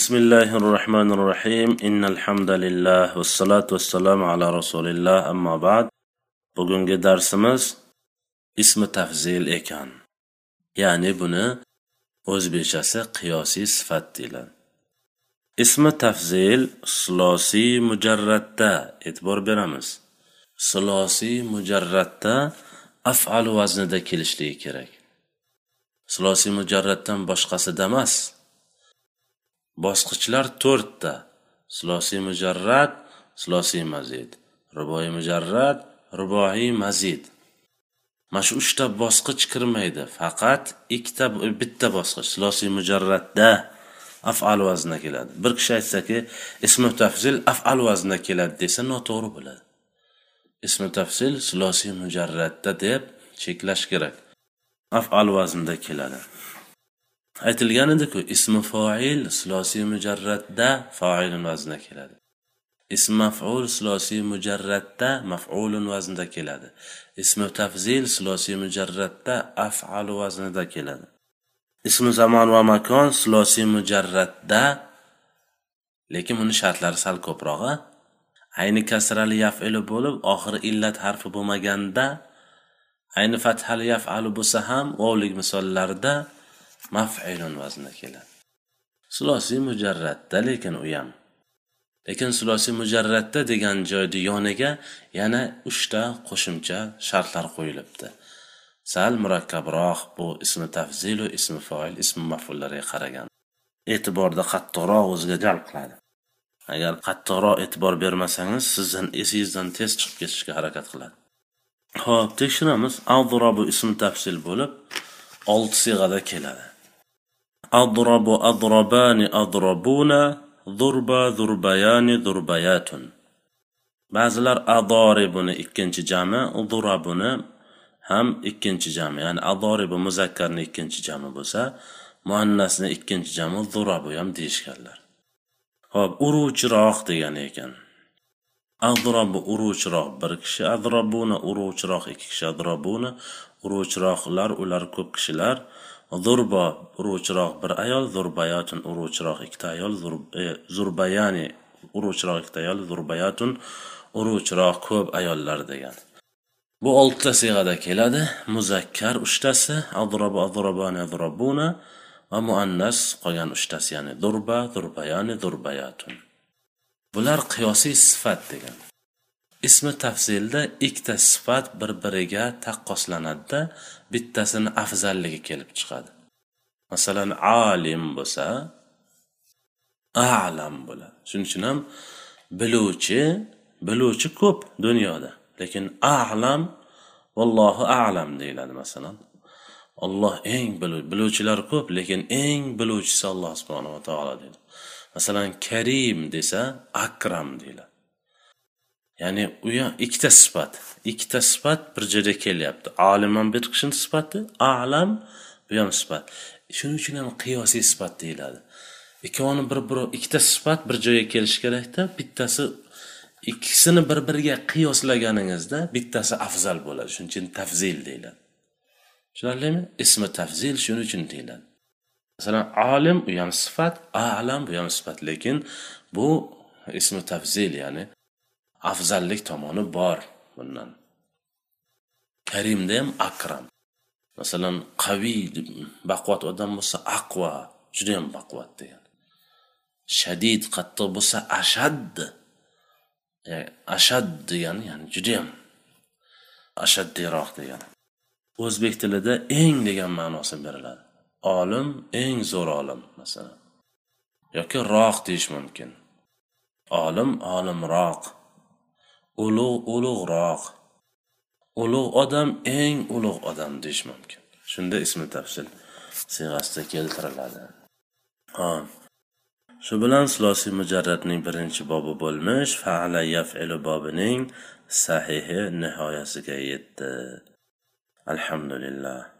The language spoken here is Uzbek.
بسم الله الرحمن الرحيم إن الحمد لله والصلاة والسلام على رسول الله أما بعد bugungi darsimiz ismi tafzil ekan. Ya'ni buni o'zbekchasi qiyosiy sifat deyiladi. Ismi tafzil silosiy mujarratda e'tibor beramiz. Silosiy mujarratda afal vaznida kelishligi kerak. Silosiy mujarratdan boshqasida emas bosqichlar to'rtta. Silosiy mujarrat silosiy mazid. Ruboiy mujarrat ruboiy mazid. Mana shu uchta bosqich kirmaydi. Faqat ikkita bitta bosqich silosiy mujarratda afal vaznda keladi. Bir kishi aytsaki ismi tafzil afal vaznda keladi desa noto'g'ri bo'ladi. Ismi tafsil silosiy mujarratda deb cheklash kerak. Afal vaznda keladi. Aytilgan ediku ismi foil sulosiy mujarratda foilun vaznida keladi. Ism maf'ul sulosiy mujarratda maf'ulun vaznida keladi. Ismi tafzil sulosiy mujarratda af'alu vaznida keladi. Ismi zamon va makon sulosiy mujarratda lekin buni shartlari sal ko'proq a ayni kasrali yafili bo'lib oxiri illat harfi bo'lmaganda ayni fathali yafalu bo'lsa ham vovlik misollarida maf'ilun vaznida keladi. Sulosiy mujarratda lekin u ham lekin sulosiy mujarratda degan joyda yoniga yana uchta qo'shimcha shartlar qo'yilibdi. Sal murakkabroq bu ismi tafzilu ismi foil ismi mafullarga qaragan. E'tiborda qattiqroq o'ziga jalb qiladi. Agar qattiqroq e'tibor bermasangiz sizdan esingizdan tez chiqib ketishga harakat qiladi. Ho'p tekshiramiz. Bu ism tafsil bo'lib olti siyg'ada keladi. Adrobu adrobani adrobuna zurba zurbayani zurbayatun ba'zilar adoribuni ikkinchi jami durabuni ham ikkinchi jami ya'ni adoribu muzakkarni ikkinchi jami bo'lsa muannasni ikkinchi jami durabu ham deyishganlar ho'p uruvchiroq degani ekan adrobu uruvchiroq bir kishi adrobuna uruvchiroq ikki kishi adrobuna uruvchiroqlar ular ko'p kishilar. Zurbo uruvchiroq bir ayol zurbayatun uruvchiroq ikkita ayol e, zurbayani uruvchiroq ikkita ayol zurbayatun uruvchiroq ko'p ayollar degan. Bu oltita siyg'ada keladi. Muzakkar uchtasi adrobu adrobani adrobuna va muannas qolgan uchtasi ya'ni durba durbayani durbayatun bular qiyosiy sifat degan. Ismi tafzilda ikkita sifat bir biriga taqqoslanadida bittasini afzalligi kelib chiqadi. Masalan alim bo'lsa alam bo'ladi. Shuning uchun ham biluvchi biluvchi ko'p dunyoda lekin alam vallohu alam deyiladi masalan. Olloh eng biluvchilar ko'p lekin eng biluvchisi alloh subhanava taolo deydi. Masalan karim desa akram deyiladi. Ya'ni u ham ikkita sifat. Ikkita sifat bir joyda kelyapti. Olim ham bir kishini sifati alam bu ham sifat. Shuning uchun ham qiyosiy sifat deyiladi. Ikkovini bir biri ikkita sifat bir joyga kelishi kerakda bittasi ikkisini bir biriga qiyoslaganingizda bittasi afzal bo'ladi. Shuning uchun tafzil deyiladi. Tushunarlimi? Ismi tafzil shuning uchun deyiladi. Masalan olim u ham sifat alam bu ham sifat lekin bu ismi tafzil ya'ni afzallik tomoni bor bundan. Karimda ham akram. Masalan qaviy baquvvat odam bo'lsa aqva judayam baquvvat degan shadid qattiq bo'lsa ashad. E, ashad degani ya'ni judayam ashaddiyroq degani o'zbek tilida eng degan ma'nosi beriladi. Olim eng zo'r olim masalan. Yoki roq deyish mumkin. Olim olimroq ulug' ulug'roq ulug' odam eng ulug' odam deyish mumkin. Shunda ismi tafsil siyg'asida keltiriladi. Ha. Shu bilan silosiy mujarratning birinchi bobi bo'lmish faala yafilu bobining sahihi nihoyasiga yetdi. Alhamdulillah.